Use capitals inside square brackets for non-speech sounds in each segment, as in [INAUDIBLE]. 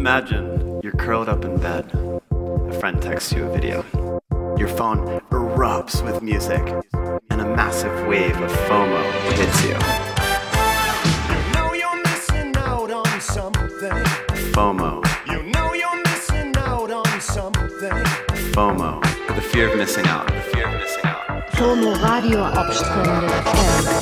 Imagine you're curled up in bed. A friend texts you a video. Your phone erupts with music, and a massive wave of FOMO hits you. You know you're missing out on something. FOMO, You know you're missing out on something. FOMO, the fear of missing out. The fear of missing out. FOMO Radio op Stranded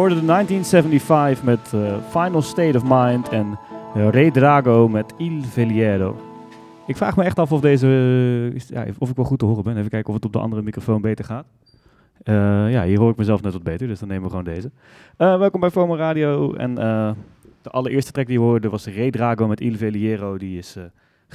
hoorde de 1975 met eh, Final State of Mind en uh, Re Drago met Il Veliero. Ik vraag me echt af of, deze, eh, ja, of ik wel goed te horen ben. Even kijken of het op de andere microfoon beter gaat. Eh, ja, hier hoor ik mezelf net wat beter, dus dan nemen we gewoon deze. Eh, welkom bij FOMO Radio. En eh, de allereerste track die je hoorde was Re Drago met Il Veliero. Die is eh,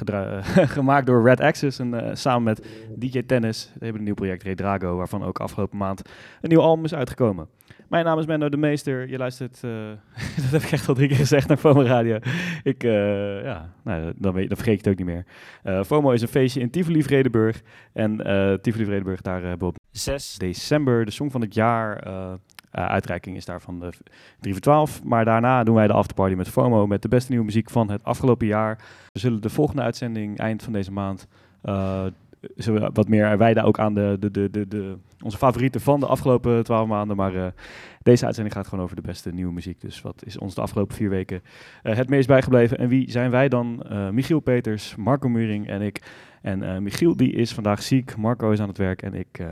[LAUGHS] gemaakt door Red Axis en eh, samen met DJ Tennis. We hebben een nieuw project, Re Drago, waarvan ook afgelopen maand een nieuw album is uitgekomen. Mijn naam is Menno de Meester. Je luistert, eh, [LAUGHS] dat heb ik echt al drie keer gezegd, naar FOMO Radio. Ik, eh, ja, nou, dan, weet, dan vergeet je het ook niet meer. Eh, FOMO is een feestje in Tivoli Vredenburg. En Tivoli Vredenburg, daar hebben we op 6 december de Song van het Jaar. uitreiking is daarvan de 3 voor 12. Maar daarna doen wij de afterparty met FOMO met de beste nieuwe muziek van het afgelopen jaar. We zullen de volgende uitzending eind van deze maand wat meer wijden ook aan de, de, de, de, de, onze favorieten van de afgelopen 12 maanden. Maar eh, deze uitzending gaat gewoon over de beste nieuwe muziek. Dus wat is ons de afgelopen vier weken eh, het meest bijgebleven? En wie zijn wij dan? Eh, Michiel Peters, Marco Muring en ik. En Michiel die is vandaag ziek, Marco is aan het werk en ik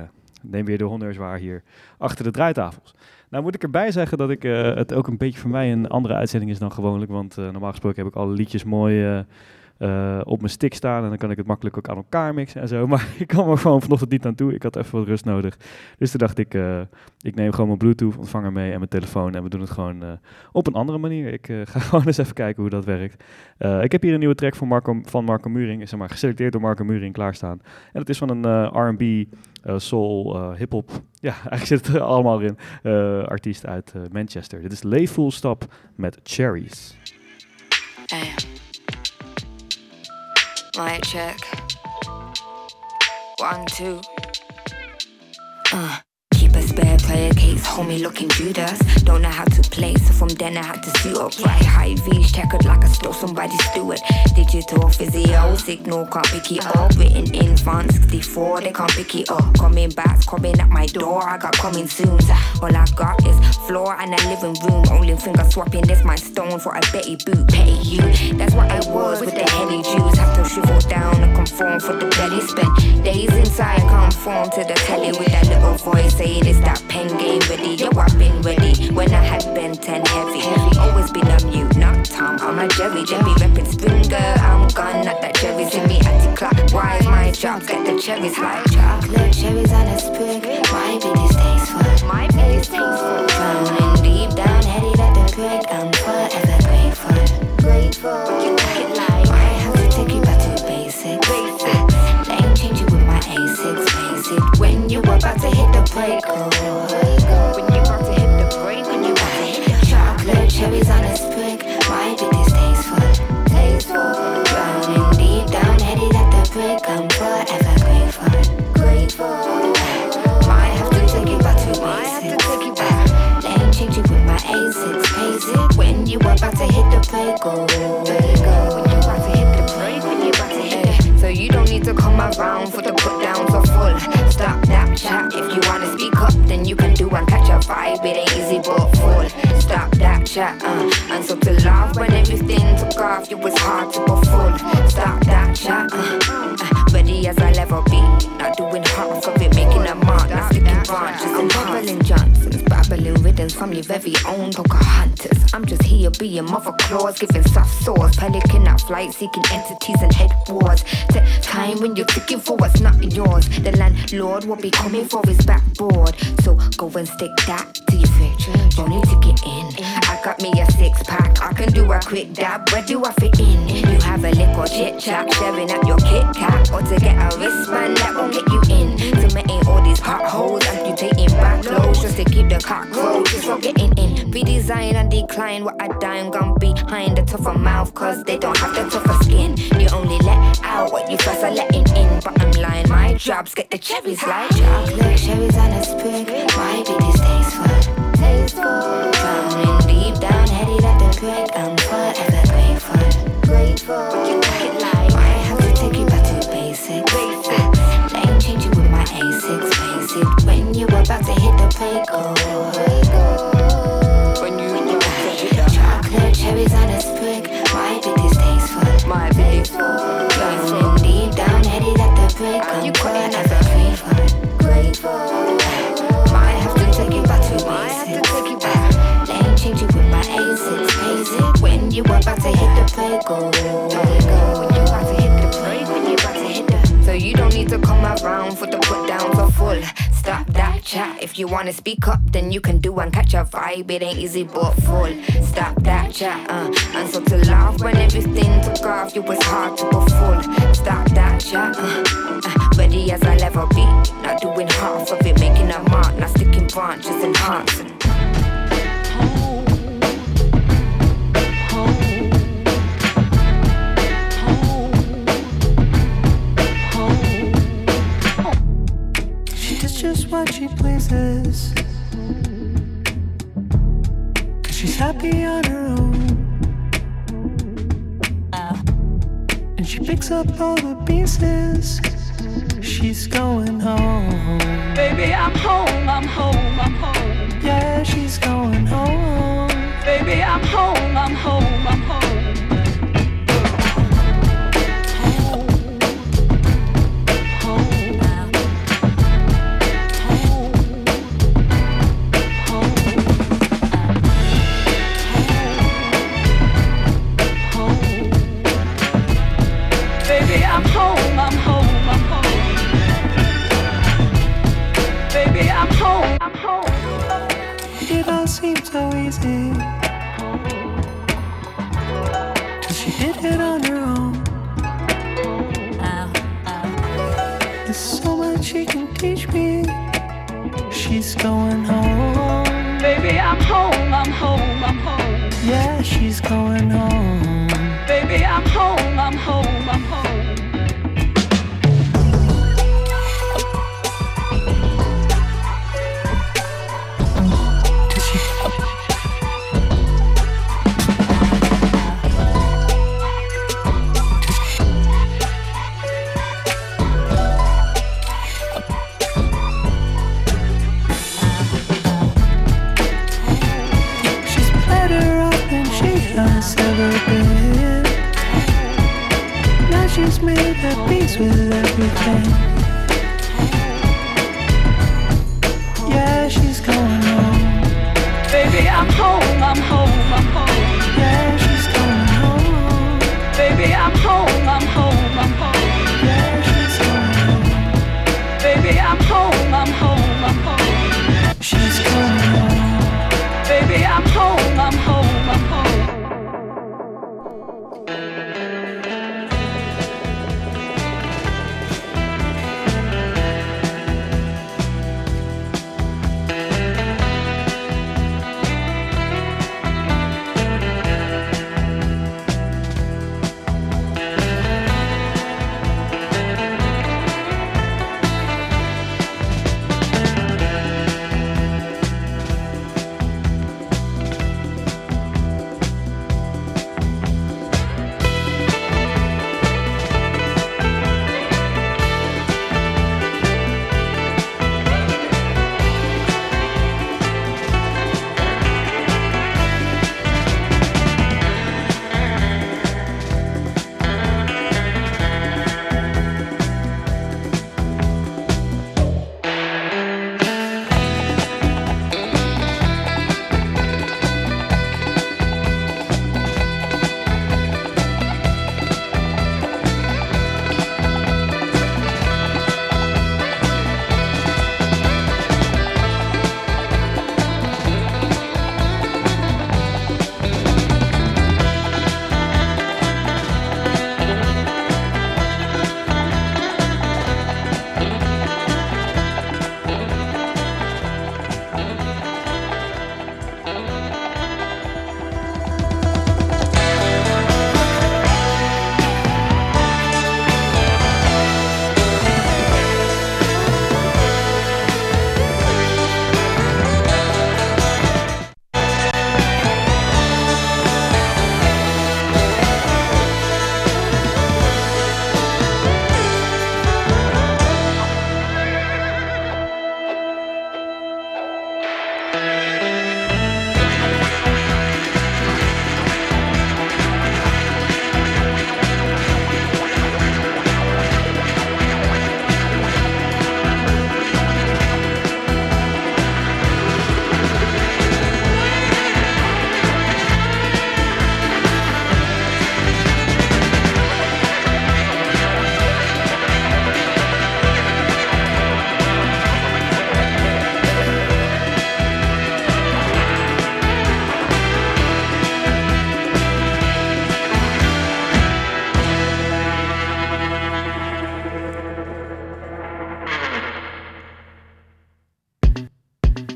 neem weer de honneurs waar hier achter de draaitafels. Nou moet ik erbij zeggen dat ik, het ook een beetje voor mij een andere uitzending is dan gewoonlijk. Want normaal gesproken heb ik alle liedjes mooi eh, op mijn stick staan. En dan kan ik het makkelijk ook aan elkaar mixen en zo. [LAUGHS] Maar ik kwam er gewoon vanochtend niet aan toe. Ik had even wat rust nodig. Dus toen dacht ik, eh, ik neem gewoon mijn Bluetooth ontvanger mee en mijn telefoon. En we doen het gewoon eh, op een andere manier. Ik [LAUGHS] ga gewoon eens even kijken hoe dat werkt. Ik heb hier een nieuwe track van Marco, van Marco Muring. Zeg maar, geselecteerd door Marco Muring klaarstaan. En het is van een R&B, soul, hip-hop. [LAUGHS] Ja, eigenlijk zit het er allemaal in. artiest uit Manchester. Dit is Stop met Cherries. Mic check. One, two. Uh. Player case, homie looking Judas. Don't know how to play, so from then I had to suit up. Right, high V's checkered like I stole somebody's steward. Digital physio, signal can't pick it up. Written in font 64, they can't pick it up. Coming back, coming at my door, I got coming soon. All I got is floor and a living room. Only finger swapping, this my stone for a Betty boot. Petty you, that's what I was with the heady Jews. Have to shrivel down and conform for the belly. Spent days inside, conform to the telly with that little voice saying it's that pen game ready. Yo, I've been ready when I had been 10 heavy. Always been a mute, not Tom. I'm a Jerry, Jerry repping Springer. I'm gone at that cherry. See me at the clock. Why my job get the cherries like chocolate cherries on a sprig. My biggest tasteful. My biggest tasteful. Drowning deep down, headed at the break. I'm forever grateful. Grateful. You about to hit the oh. Off, you was hard to full. Stop that chat. Uh. Uh. Ready as I'll ever be. Not doing half of it, making a mark. Not sticking branches and babbling Johnsons, babbling rhythms from your very own Pocahontas. I'm just here being mother claws, giving soft sores. Pelican at flight, seeking entities and head wars. Time when you're looking for what's not yours. The landlord will be coming for his backboard. So go and stick that to your fridge. Only to get in. I got me a six pack. I can do a quick dab. Where do I fit in? You have a little chit chat, sharing up your Kit Kat, or to get a wristband that will get you in. To Cementing all these potholes, amputating back loads just to keep the cockroaches from getting in. Redesign and decline what I dime gone behind the tougher mouth, cause they don't have the tougher skin. You only let out what you first are letting in. But I'm lying, my jobs get the cherries like chocolate cherries on a sprig. My biggest tasteful, tasteful. Drowning deep down, headed at the break. you about to hit the play go. So you don't need to come around for the put downs are full. Stop that chat. If you wanna speak up, then you can do and catch a vibe. It ain't easy but full. Stop that chat. Uh. And so to laugh when everything took off, you was hard to be full. Stop that chat. Uh. Uh. Ready as I'll ever be. Not doing half of it, making a mark, not sticking branches and hearts. What she pleases. Cause she's happy on her own. And she picks up all the pieces. She's going home. Baby, I'm home, I'm home, I'm home. Yeah, she's going home. Baby, I'm home, I'm home, I'm home. So easy. Cause she did it on her own. There's so much she can teach me. She's going home. Baby, I'm home, I'm home, I'm home. Yeah, she's going home.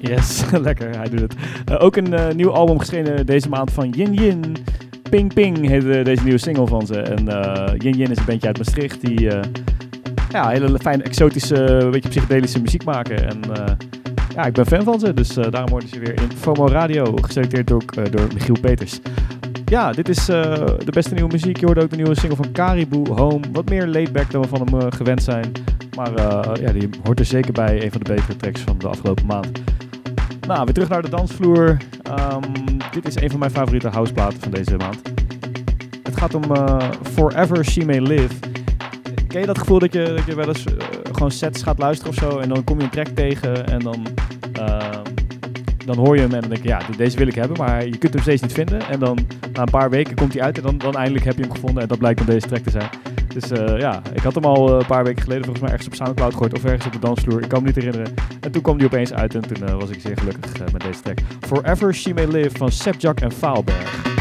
Yes, [LAUGHS] lekker, hij doet het. Eh, ook een eh, nieuw album geschenen deze maand van Yin Yin. Ping Ping heet eh, deze nieuwe single van ze. En Yin Yin is een bandje uit Maastricht die ja, hele fijne, exotische, beetje psychedelische muziek maken. En ja, ik ben fan van ze, dus daarom worden ze weer in FOMO Radio, geselecteerd ook door Michiel Peters. Ja, dit is de beste nieuwe muziek. Je hoorde ook de nieuwe single van Caribou, Home. Wat meer laidback dan we van hem gewend zijn. Maar ja, die hoort er zeker bij. Een van de betere tracks van de afgelopen maand. Nou, weer terug naar de dansvloer. Ehm, dit is een van mijn favoriete houseplaten van deze maand. Het gaat om eh, Forever She May Live. Ken je dat gevoel dat je, dat je wel eens eh, gewoon sets gaat luisteren of zo en dan kom je een track tegen en dan, ehm, dan hoor je hem en dan denk je, ja, deze wil ik hebben, maar je kunt hem steeds niet vinden. En dan na een paar weken komt hij uit en dan, dan eindelijk heb je hem gevonden en dat blijkt dan deze track te zijn. Dus eh, ja, ik had hem al eh, een paar weken geleden volgens mij ergens op Soundcloud gehoord of ergens op de dansvloer. Ik kan me niet herinneren. En toen kwam die opeens uit en toen eh, was ik zeer gelukkig met deze track. Forever She May Live van Sepjak en Faalberg.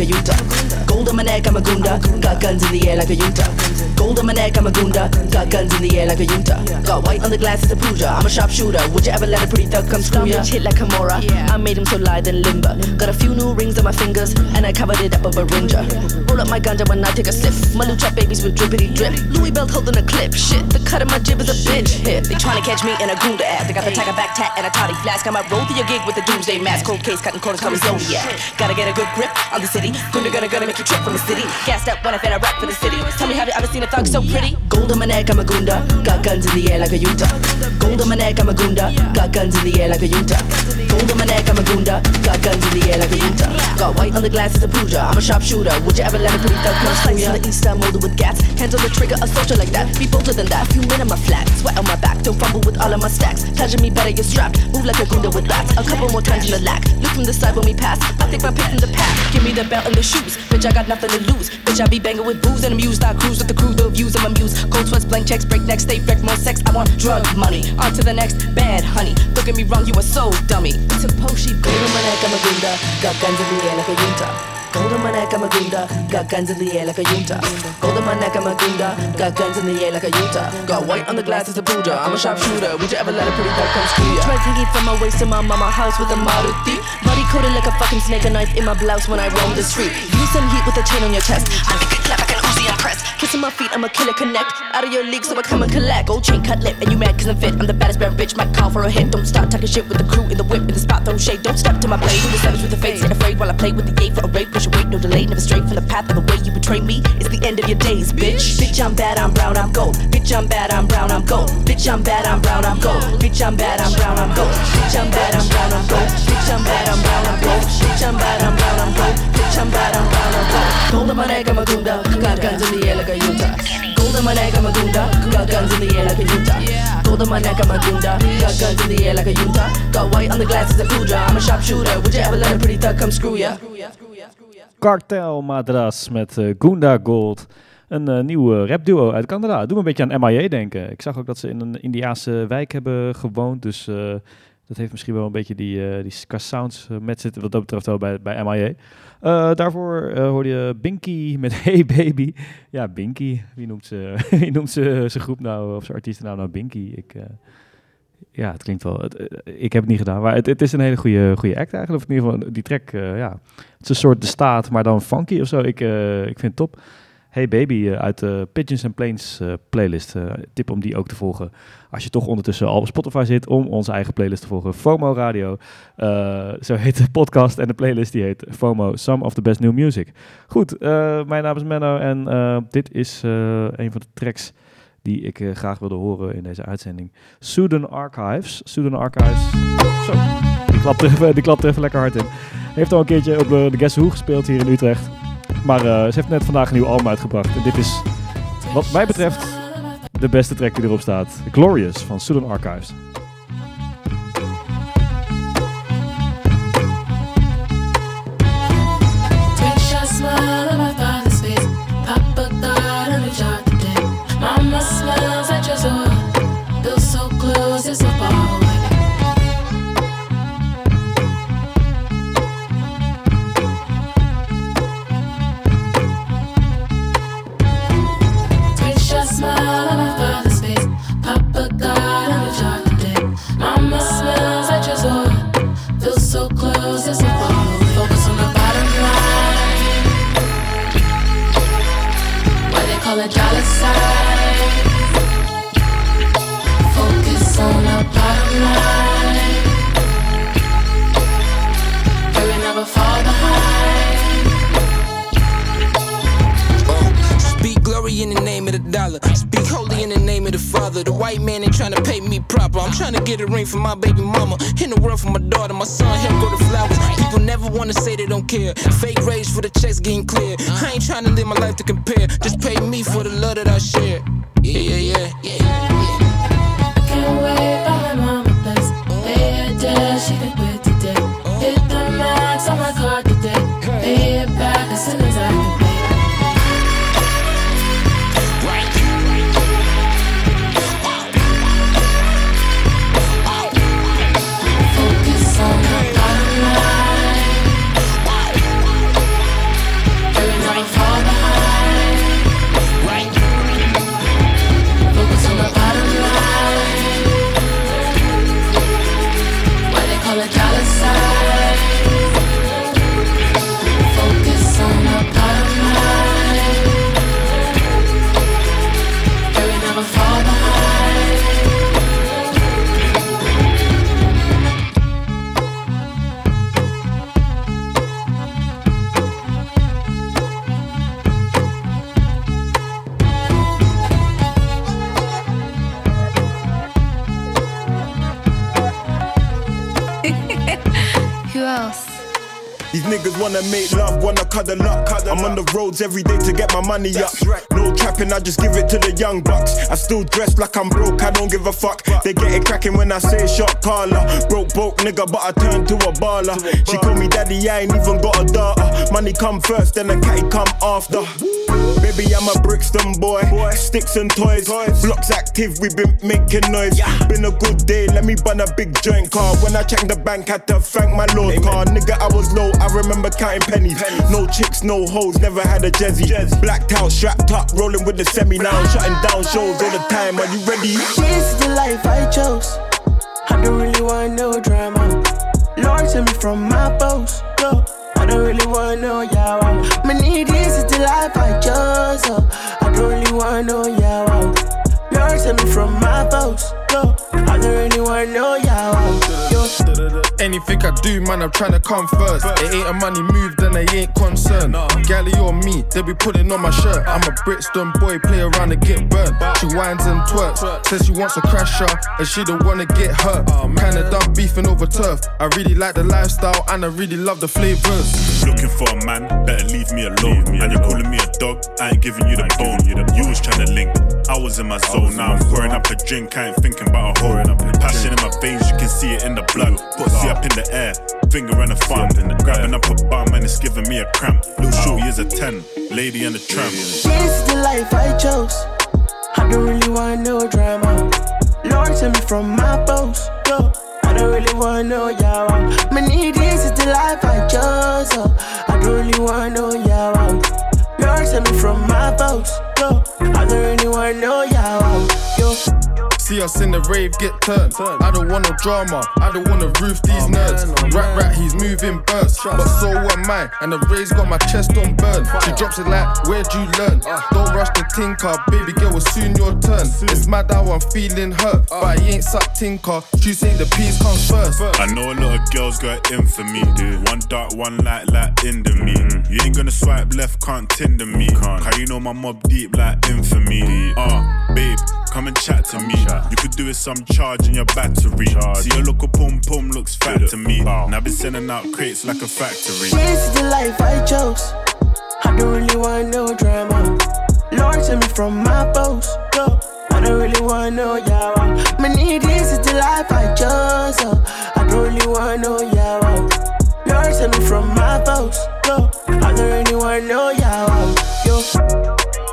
baby, you the guns in the air like a Utah. Gold on my neck, I'm a gunda. Got guns in the air like a Utah. Got white on the glass, it's a Pooja. I'm a sharpshooter. Would you ever let a pretty thug come screw ya? Hit like Kimura. I made him so lithe and limber. Got a few new rings on my fingers, and I covered it up with a ringer. Roll up my ganja when I take a sniff. My lucha babies with drippity drip. Louis belt holding a clip. Shit, the cut of my jib is a bitch hit. They tryna catch me in a gunda app. They got the tiger back tat and a toddy flask. I might roll through your gig with the doomsday mask. Cold case, cutting corners, call me Zodiac. Gotta get a good grip on the city. Gunda gonna gonna make you trip from the city. Gassed up when I fed I rap for the city. Tell me, have you ever seen a thug so pretty? Gold on my neck, I'm a gunda. Got guns in the air like a Utah. Gold on my neck, I'm a gunda. Got guns in the air like a Utah. Gold on my neck, I'm a gunda. Got guns in the air like a Utah. Got white on the glass, it's a Pooja. I'm a sharpshooter. Would you ever let a pretty thug come ya? in the east, I'm molded with gats. Hands on the trigger, a soldier like that. Be bolder than that. Few men in my flat. Sweat on my back. Don't fumble with all of my stacks. Pleasure me better, you're strapped. Move like a gunda with bats. A couple more times in the lack. Look from the side when we pass. I take my pick from the pack. Give me the belt and the shoes. Bitch, I got nothing to lose. Bitch, I be banging with booze and amused. I cruise with the crew, the views of my muse. Cold sweats, blank checks, break necks, stay wrecked, more sex. I want drug money. On to the next bad honey. Don't get me wrong, you a soul dummy. It's a poshi. Gold on my neck, I'm a gunda. Got guns in the air like a yunta. Gold on my neck, I'm a gunda. Got guns in the air like a yunta. Gold on my neck, I'm a gunda. Got guns in the air like a yunta. Got white on the glass, it's a Buddha. I'm a sharpshooter. Would you ever let a pretty girl come screw ya? Dreads hanging from my waist to my mama house with a Maruti. Coated like a fucking snake, a knife in my blouse when I roam the street. Use some heat with a chain on your chest. I like it clap, Kissing my feet, I'm a killer connect. Out of your league, so I come and collect. Gold chain, cut lip, and you mad cause I'm fit. I'm the baddest bad bitch, might call for a hit. Don't start talking shit with the crew in the whip, in the spot, throw shade. Don't step to my blade. Who the savage with the face? Get afraid while I play with the gate for a rape. Push away, no delay, never straight from the path of the way you betray me. It's the end of your days, bitch. Bitch, I'm bad, I'm brown, I'm gold. Bitch, I'm bad, I'm brown, I'm gold. Bitch, I'm bad, I'm brown, I'm gold. Bitch, I'm bad, I'm brown, I'm gold. Bitch, I'm bad, I'm brown, I'm gold. Bitch, I'm bad, I'm brown, I'm gold. Bitch, I'm bad, I'm brown, I'm gold. Bitch, I'm bad, I'm brown, I'm gold. Gold on my neck, I'm a gunda. Got guns in the air like a Utah. Gold on my neck, I'm a gunda. Got guns in the air like a Utah. Gold on my neck, I'm a gunda. Got guns in the air like a Utah. Got white on the glass, it's a Pooja. I'm a sharpshooter. Would you ever let a pretty thug come screw ya? Cartel Madras met eh, Gunda Gold. Een eh, nieuw rap duo uit Canada. Doe me een beetje aan MIA denken. Ik zag ook dat ze in een Indiaanse wijk hebben gewoond. Dus eh, dat heeft misschien wel een beetje die, eh, die ska sounds eh, met zitten. Wat dat betreft wel bij, bij MIA. Eh, daarvoor eh, hoorde je Binky met [LAUGHS] Hey Baby. Ja, Binky. Wie noemt ze, [LAUGHS] wie noemt ze zijn groep nou, of zijn artiestennaam nou Binky? Ik, ja, het klinkt wel... ik heb het niet gedaan, maar het, het is een hele goede, goede act eigenlijk. Of in ieder geval, die track, ja... Het is een soort de staat, maar dan funky of zo. Ik, ik vind het top. Hey Baby eh, uit de Pigeons and Planes eh, playlist. Eh, tip om die ook te volgen. Als je toch ondertussen al op Spotify zit, om onze eigen playlist te volgen. FOMO Radio. Zo heet de podcast en de playlist die heet FOMO, Some of the Best New Music. Goed, mijn naam is Menno en dit is een van de tracks die ik graag wilde horen in deze uitzending. Sudan Archives. Sudan Archives. Zo, die klapt, er even, die klapt er even lekker hard in. Heeft al een keertje op de, de Guess Who gespeeld hier in Utrecht. Maar eh, ze heeft net vandaag een nieuw album uitgebracht. En dit is, wat mij betreft, de beste track die erop staat. Glorious van Sudan Archives. The clear. These niggas wanna make love, wanna cuddle up. I'm on the roads every day to get my money up. No trapping, I just give it to the young bucks. I still dress like I'm broke, I don't give a fuck. They get it cracking when I say shot caller. Broke, broke nigga, but I turn to a baller. She call me daddy, I ain't even got a daughter. Money come first, then the catty come after. Baby, I'm a Brixton boy. boy. Sticks and toys. Blocks active, we been making noise. Been a good day, let me bun a big joint car. When I checked the bank, had to thank my lord car. Nigga, I was low, I remember counting pennies. No chicks, no hoes, never had a jezzy. Blacked out, strapped up, rolling with the semi now. Shutting down shows all the time. Are you ready? This is the life I chose. I don't really want no drama. Lord, save me from my boss. Yo, I don't really wanna know no yawa. Me need this is the life I chose. Oh, I don't really want no yawa. Lord, save me from my. Yo, I don't really want no yawa. Yo, Anything I do, man, I'm trying to come first. It ain't a money move, then I ain't concerned. Galley or me, they be putting on my shirt. I'm a Brixton boy, play around and get burnt. She whines and twerks, says she wants a crasher, and she don't wanna get hurt. Kinda done beefing over turf. I really like the lifestyle, and I really love the flavors. Looking for a man, better leave me alone. and you're calling me a dog, I ain't giving you the bone. You was trying to link, I was in my zone. Now I'm pouring up a drink, I ain't thinking about a hole. Passion in my veins, you can see it in the blood. Pussy up in the air, finger on the thumb. Grabbing up a bum and it's giving me a cramp. Little shorty is a 10, lady on the tramp. this is the life I chose. I don't really want no drama. Lord, save me from my boss. Yo, I don't really want no yawa. Me need this is the life I chose. Oh, I don't really want no yawa. Lord, save me from my boss. Yo, I don't really want no yawa. Yo. See us in the rave get turned. I don't want no drama, I don't wanna roof these nerds. Rat rat, he's moving bursts, but so am I. And the rays got my chest on burn. She drops it like, where'd you learn? Don't rush the tinker, baby girl, it's soon your turn. It's mad how I'm feeling hurt, but I ain't suck tinker. She say the peace comes first. I know a lot of girls got in for me. One dark, one light, like into me. You ain't gonna swipe left, can't tinder me. Cause you know my mob deep like infamy. Ah, uh, babe, come and chat to me. You could do with some charge in your battery. See your local pum pum looks fat to me. And I've been sending out crates like a factory. This is the life I chose. I don't really want no drama. Lord, send me from my post. Yo. I don't really want no yawa. Me need this is the life I chose. Oh. I don't really want no yawa. Lord, send me from my post. Yo. I don't really want no yawa. Yo.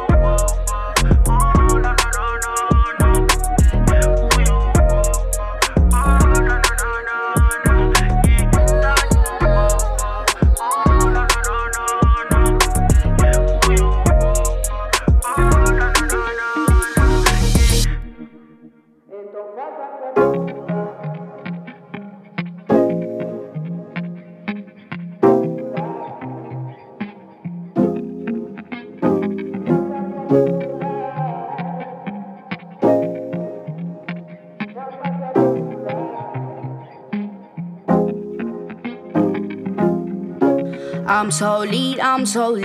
I'm so I'm so.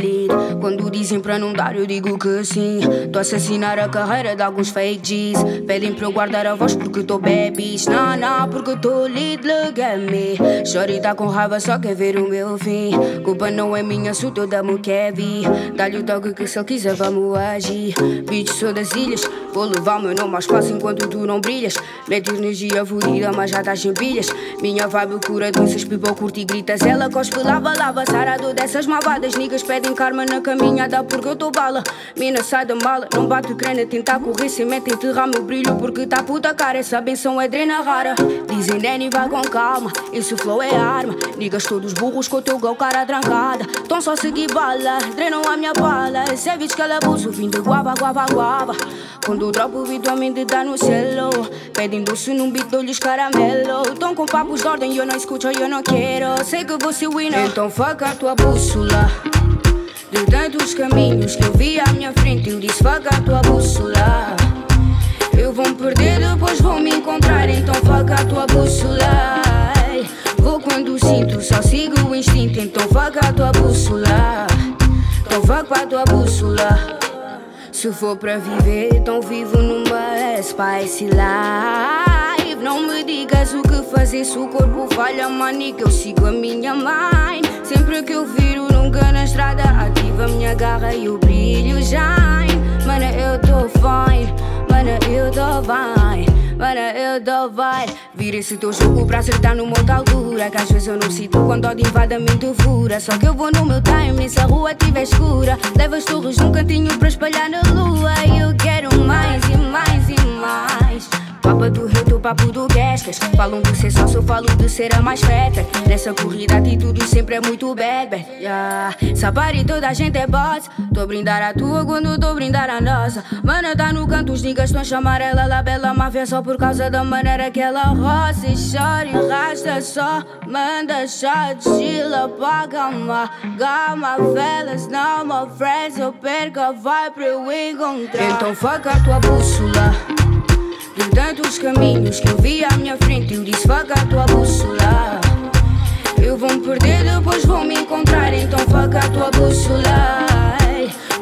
Quando dizem pra não dar, eu digo que sim. Tô a assassinar a carreira de alguns fake G's. Pedem pra eu guardar a voz porque tô babies. Não, não, porque tô lead, look at me. Shorty tá com raiva, só quer ver o meu fim. Culpa não é minha, sou toda Kevin. Dá-lhe o toque que se ele quiser, vamos agir. Bitch, sou das ilhas. Vou levar o meu nome ao espaço enquanto tu não brilhas. Mete energia fodida, mas já estás sem pilhas. Minha vibe cura doenças, pipa, curte e gritas. Ela cospe, lava, lava, sarado dessas malvadas. Niggas pedem karma na caminhada porque eu tô bala. Mina sai da mala, não bate o crânio tentar correr meta enterrar meu brilho porque tá puta cara. Essa benção é drena rara. Dizem Danny vai com calma, esse flow é arma. Niggas todos burros com o teu gol, cara trancada. Tão só seguir bala, drenam a minha bala. Esse é vídeo que ela abuso, vim de guava, guava, guava. Quando dropo o vídeo, a mente dá no celo. Pedem doce num beat, dou-lhes caramelo. Tão com papos de ordem, eu não escuto, eu não quero. Sei que você winner, então fuck a tua bússola. De tantos caminhos que eu vi à minha frente, eu disse a tua bússola. Eu vou me perder, depois vou me encontrar, então fuck a tua bússola. Vou quando sinto, só sigo o instinto, então fuck a tua bússola. Então fuck a tua bússola. Se for pra viver, então vivo numa Spice Life. Não me digas o que fazer se o corpo falha, manica. Eu sigo a minha mind. Sempre que eu viro, nunca na estrada. Ativa a minha garra e o brilho shine. Mana, eu tô fine. Mana, eu tô fine. Mana, eu tô fine. Vira esse teu jogo pra acertar no monte altura. Que às vezes eu não sinto quando ódio invade a mente fura. Só que eu vou no meu time, se a rua tiver escura. Levo as torres num cantinho pra espalhar na lua. E eu quero mais e mais e mais. Papa do reto, papo do Gascas. Falam de ser só, eu falo de ser a mais feta. Nessa corrida, atitude sempre é muito bad. Yeah. Sapari, toda gente é boss. Tô brindar a tua quando tô brindar a nossa. Mana, tá no canto, os niggas tão chamar ela bela máfia só por causa da maneira que ela roça e chora e rasta só. Manda shot, chila, paga uma gama, velas, não, my friends. Eu perco pra eu encontrar. Então, fuck a tua bússola. De tantos caminhos que eu vi à minha frente, eu disse fuck a tua bússola. Eu vou me perder, depois vou me encontrar, então fuck a tua bússola.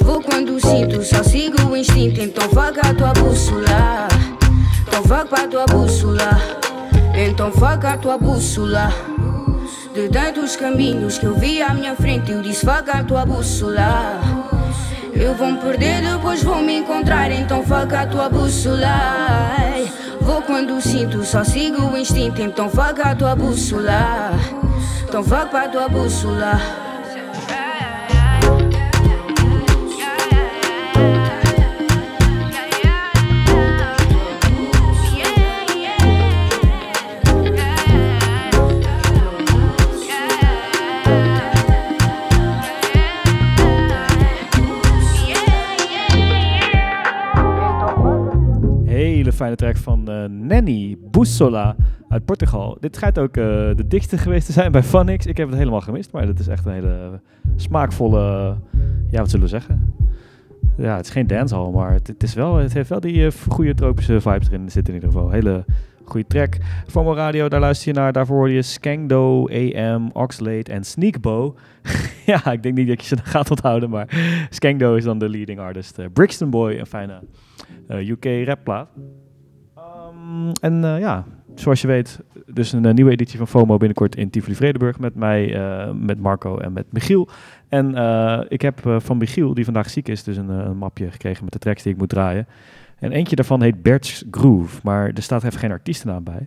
Vou quando sinto, só sigo o instinto, então fuck a tua bússola. Então fuck a tua bússola. Então fuck a tua bússola. De tantos caminhos que eu vi à minha frente, eu disse fuck a tua bússola. Eu vou me perder, depois vou me encontrar, então fuck a tua bússola. Vou quando sinto, só sigo o instinto, então fuck a tua bússola. Então fuck a tua bússola. Fijne track van eh, Nanny Bussola uit Portugal. Dit schijnt ook eh, de dikste geweest te zijn bij Funix. Ik heb het helemaal gemist, maar dit is echt een hele smaakvolle... ja, wat zullen we zeggen? Ja, het is geen dancehall, maar het, is wel, het heeft wel die eh, goede tropische vibes erin zitten in ieder geval. Hele goede track. Fomo Radio, daar luister je naar. Daarvoor hoor je Skangdo, AM, Oxlade en Sneakbo. [LAUGHS] ja, ik denk niet dat je ze [LAUGHS] gaat onthouden, maar Skangdo is dan de leading artist. Brixton Boy, een fijne eh, UK rapplaat. Ehm, en eh, ja, zoals je weet, dus een eh, nieuwe editie van FOMO binnenkort in Tivoli Vredenburg met mij, eh, met Marco en met Michiel. En ik heb van Michiel, die vandaag ziek is, dus een, een mapje gekregen met de tracks die ik moet draaien. En eentje daarvan heet Bert's Groove, maar er staat even geen artiestennaam bij.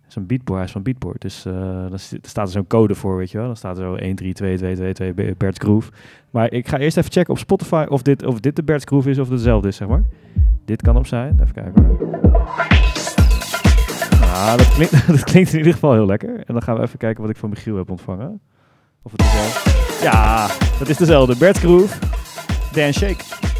Het is een beatboard, hij is van Beatboard, dus st- staat er zo'n code voor, weet je wel. Dan staat er zo 1, 3, 2, 2, 2, 2, Be- Bert's Groove. Maar ik ga eerst even checken op Spotify of dit, of dit de Bert's Groove is of het dezelfde is, zeg maar. Dit kan op zijn, even kijken Ah, dat klinkt, [LAUGHS] dat klinkt in ieder geval heel lekker. En dan gaan we even kijken wat ik van Michiel heb ontvangen. Of het dezelfde Ja, dat is dezelfde. Bert's Groove, Dan Shake.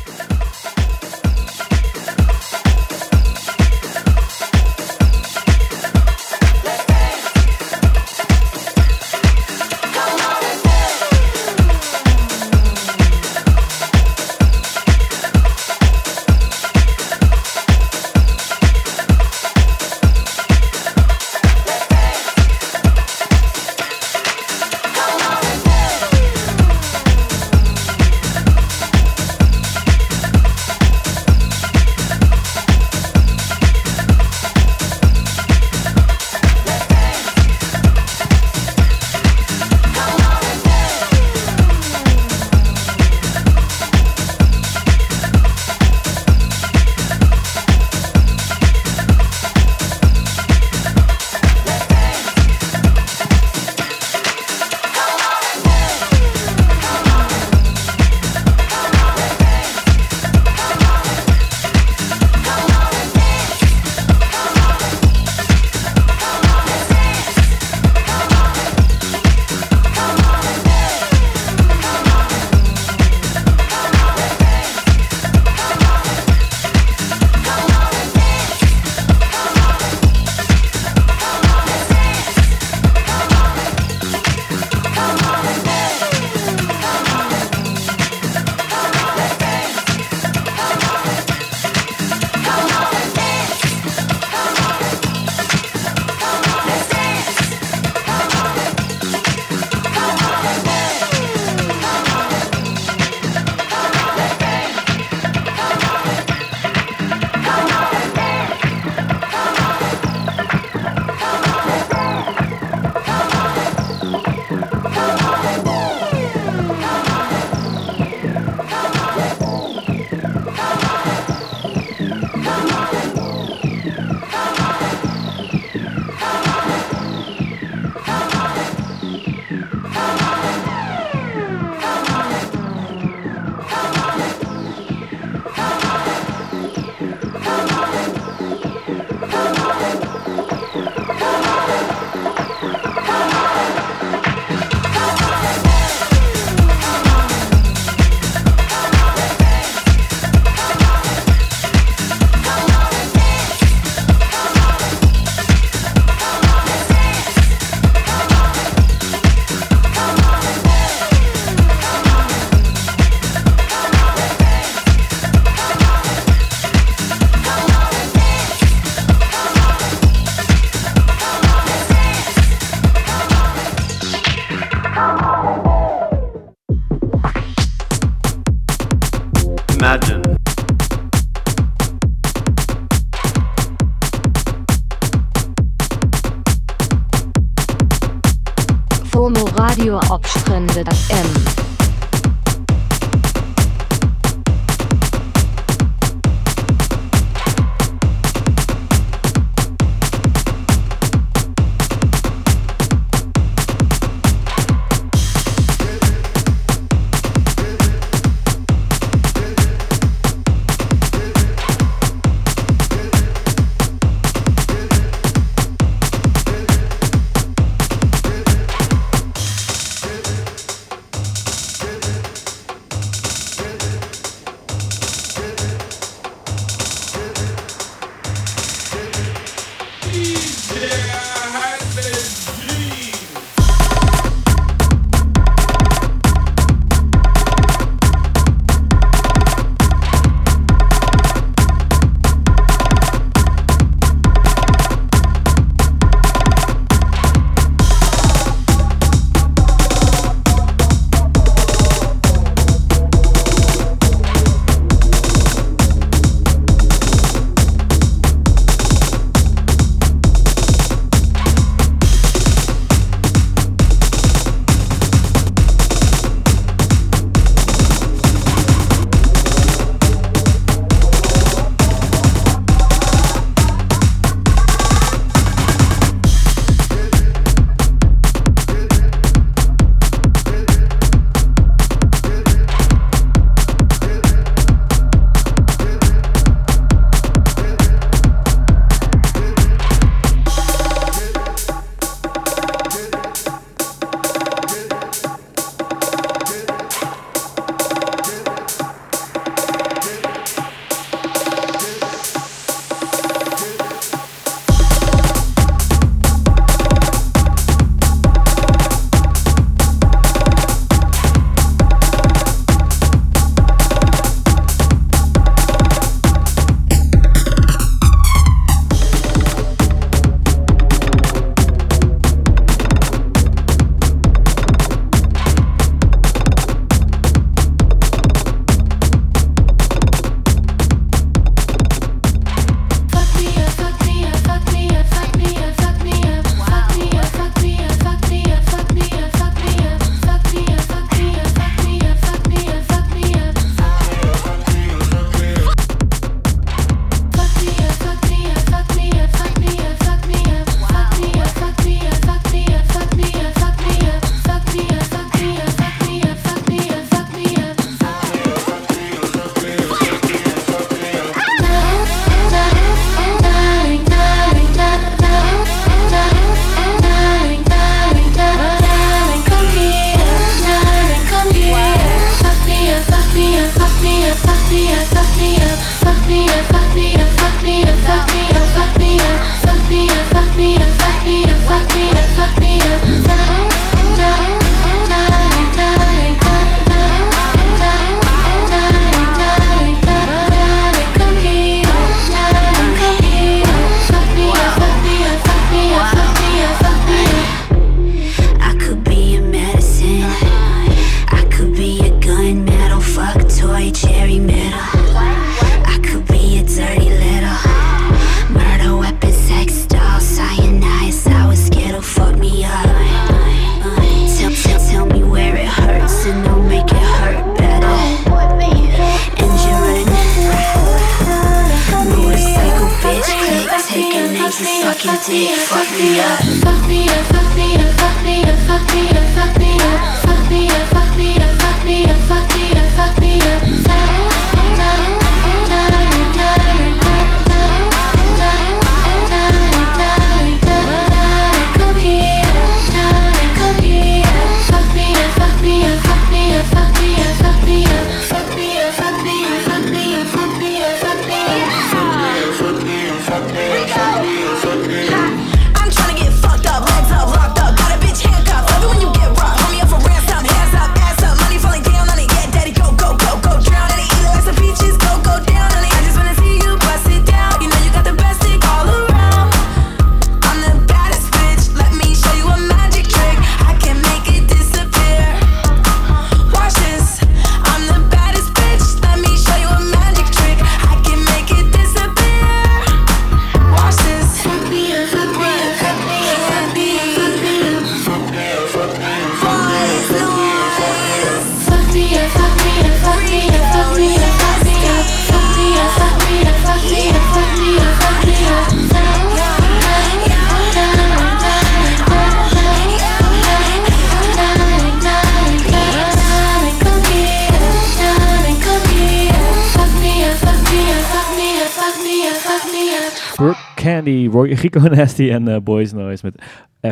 Chico Nasty en eh, Boys Noise met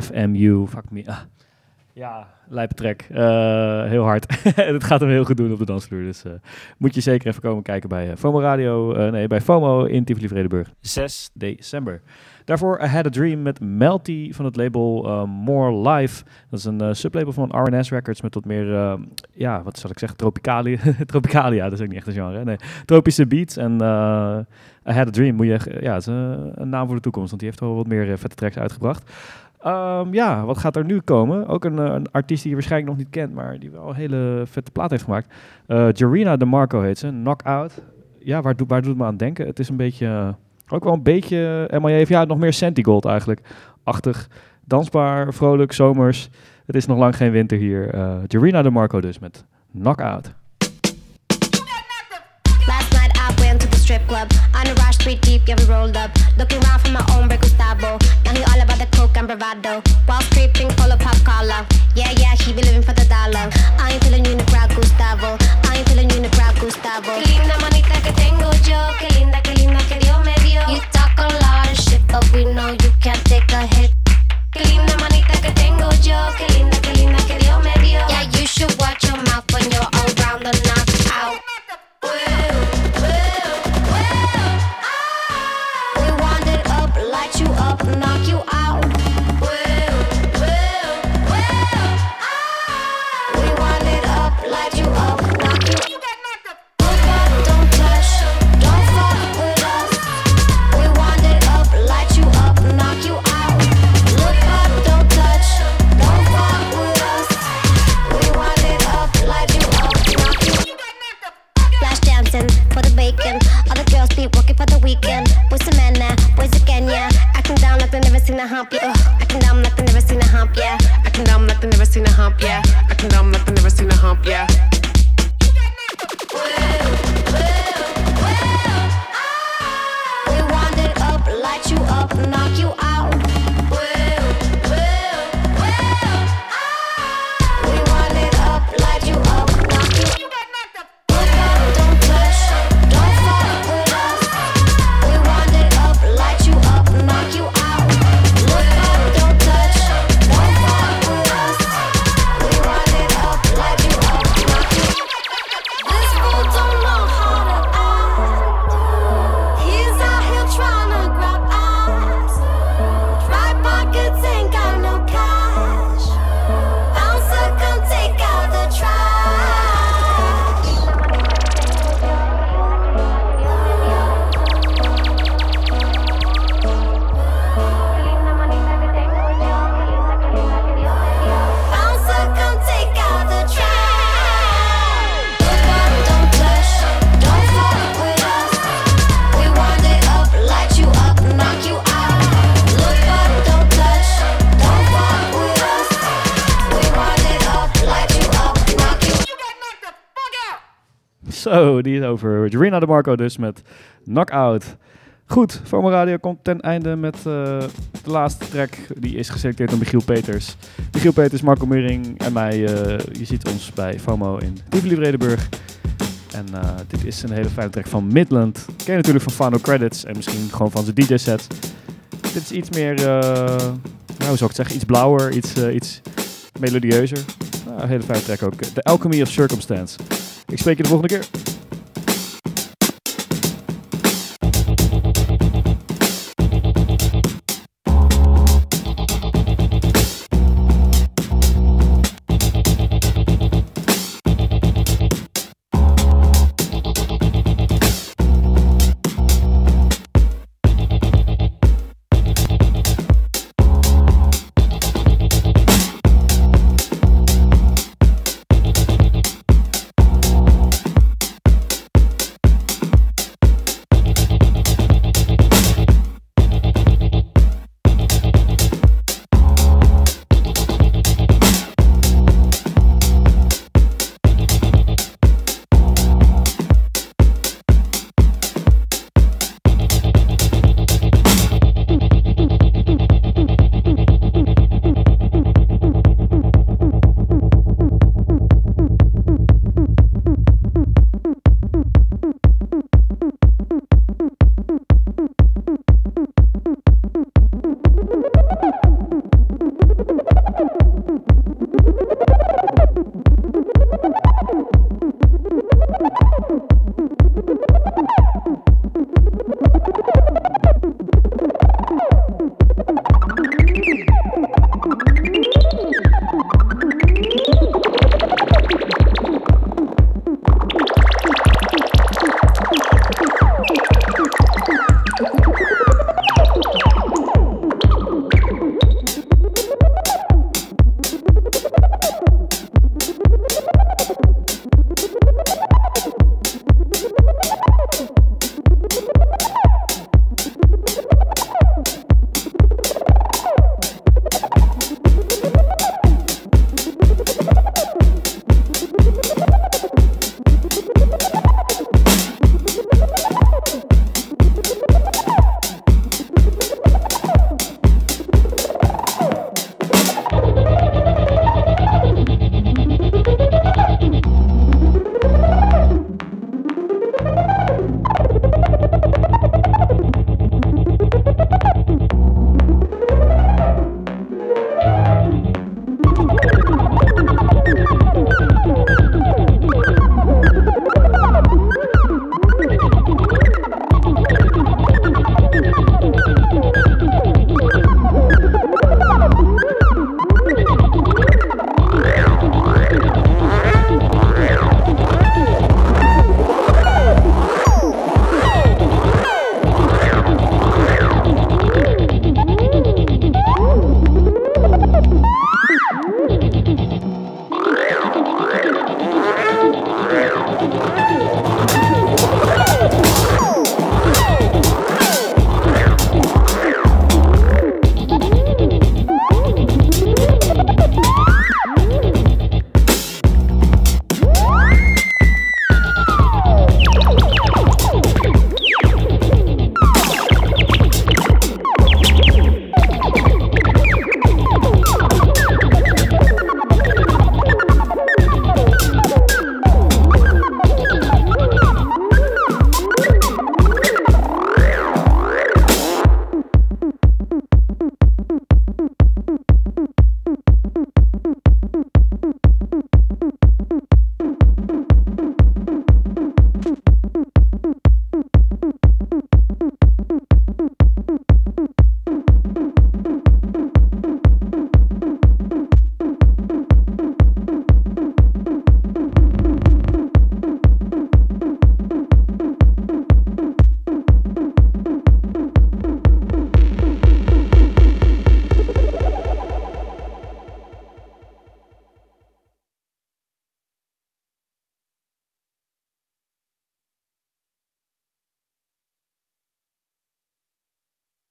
FMU. Fuck me. Ah. Ja, lijpe eh, heel hard. [LAUGHS] het gaat hem heel goed doen op de dansvloer. Dus eh, moet je zeker even komen kijken bij FOMO Radio. nee, bij FOMO in Tivoli Vredeburg. 6 december. Daarvoor I Had a Dream met Melty van het label eh, More Life. Dat is een eh, sublabel van RNS Records met wat meer, eh, ja, wat zal ik zeggen, tropicalia. [LAUGHS] tropicalia, dat is ook niet echt een genre. Nee, tropische beats. En I Had a Dream moet je, ja, is een naam voor de toekomst, want die heeft wel wat meer vette tracks uitgebracht. Ehm, ja, wat gaat er nu komen? Ook een, een, artiest die je waarschijnlijk nog niet kent, maar die wel een hele vette plaat heeft gemaakt. Jarina DeMarco heet ze, Knockout. Ja, waar, waar doet het me aan denken? Het is een beetje ook wel een beetje eh, MIA. Ja, nog meer Sentigold eigenlijk. Achtig, dansbaar, vrolijk, zomers. Het is nog lang geen winter hier. Uh, Jarena de Marco dus met Knockout. strip club On a rush street deep, yeah we rolled up Looking around for my own break Gustavo Now he all about the coke and bravado Wall Street full of pop collar Yeah, yeah, he be living for the dollar Over Jorina de Marco dus met Knockout. Goed, FOMO Radio komt ten einde met eh, de laatste track. Die is geselecteerd door Michiel Peters. Michiel Peters, Marco Muring en mij. Eh, je ziet ons bij FOMO in Tivoli Vredenburg. En eh, dit is een hele fijne track van Midland. Ken je natuurlijk van Final Credits en misschien gewoon van zijn DJ-set. Dit is iets meer, nou zou ik zeggen, iets blauwer, iets, iets melodieuzer. Nou, een hele fijne track ook. The Alchemy of Circumstance. Ik spreek je de volgende keer.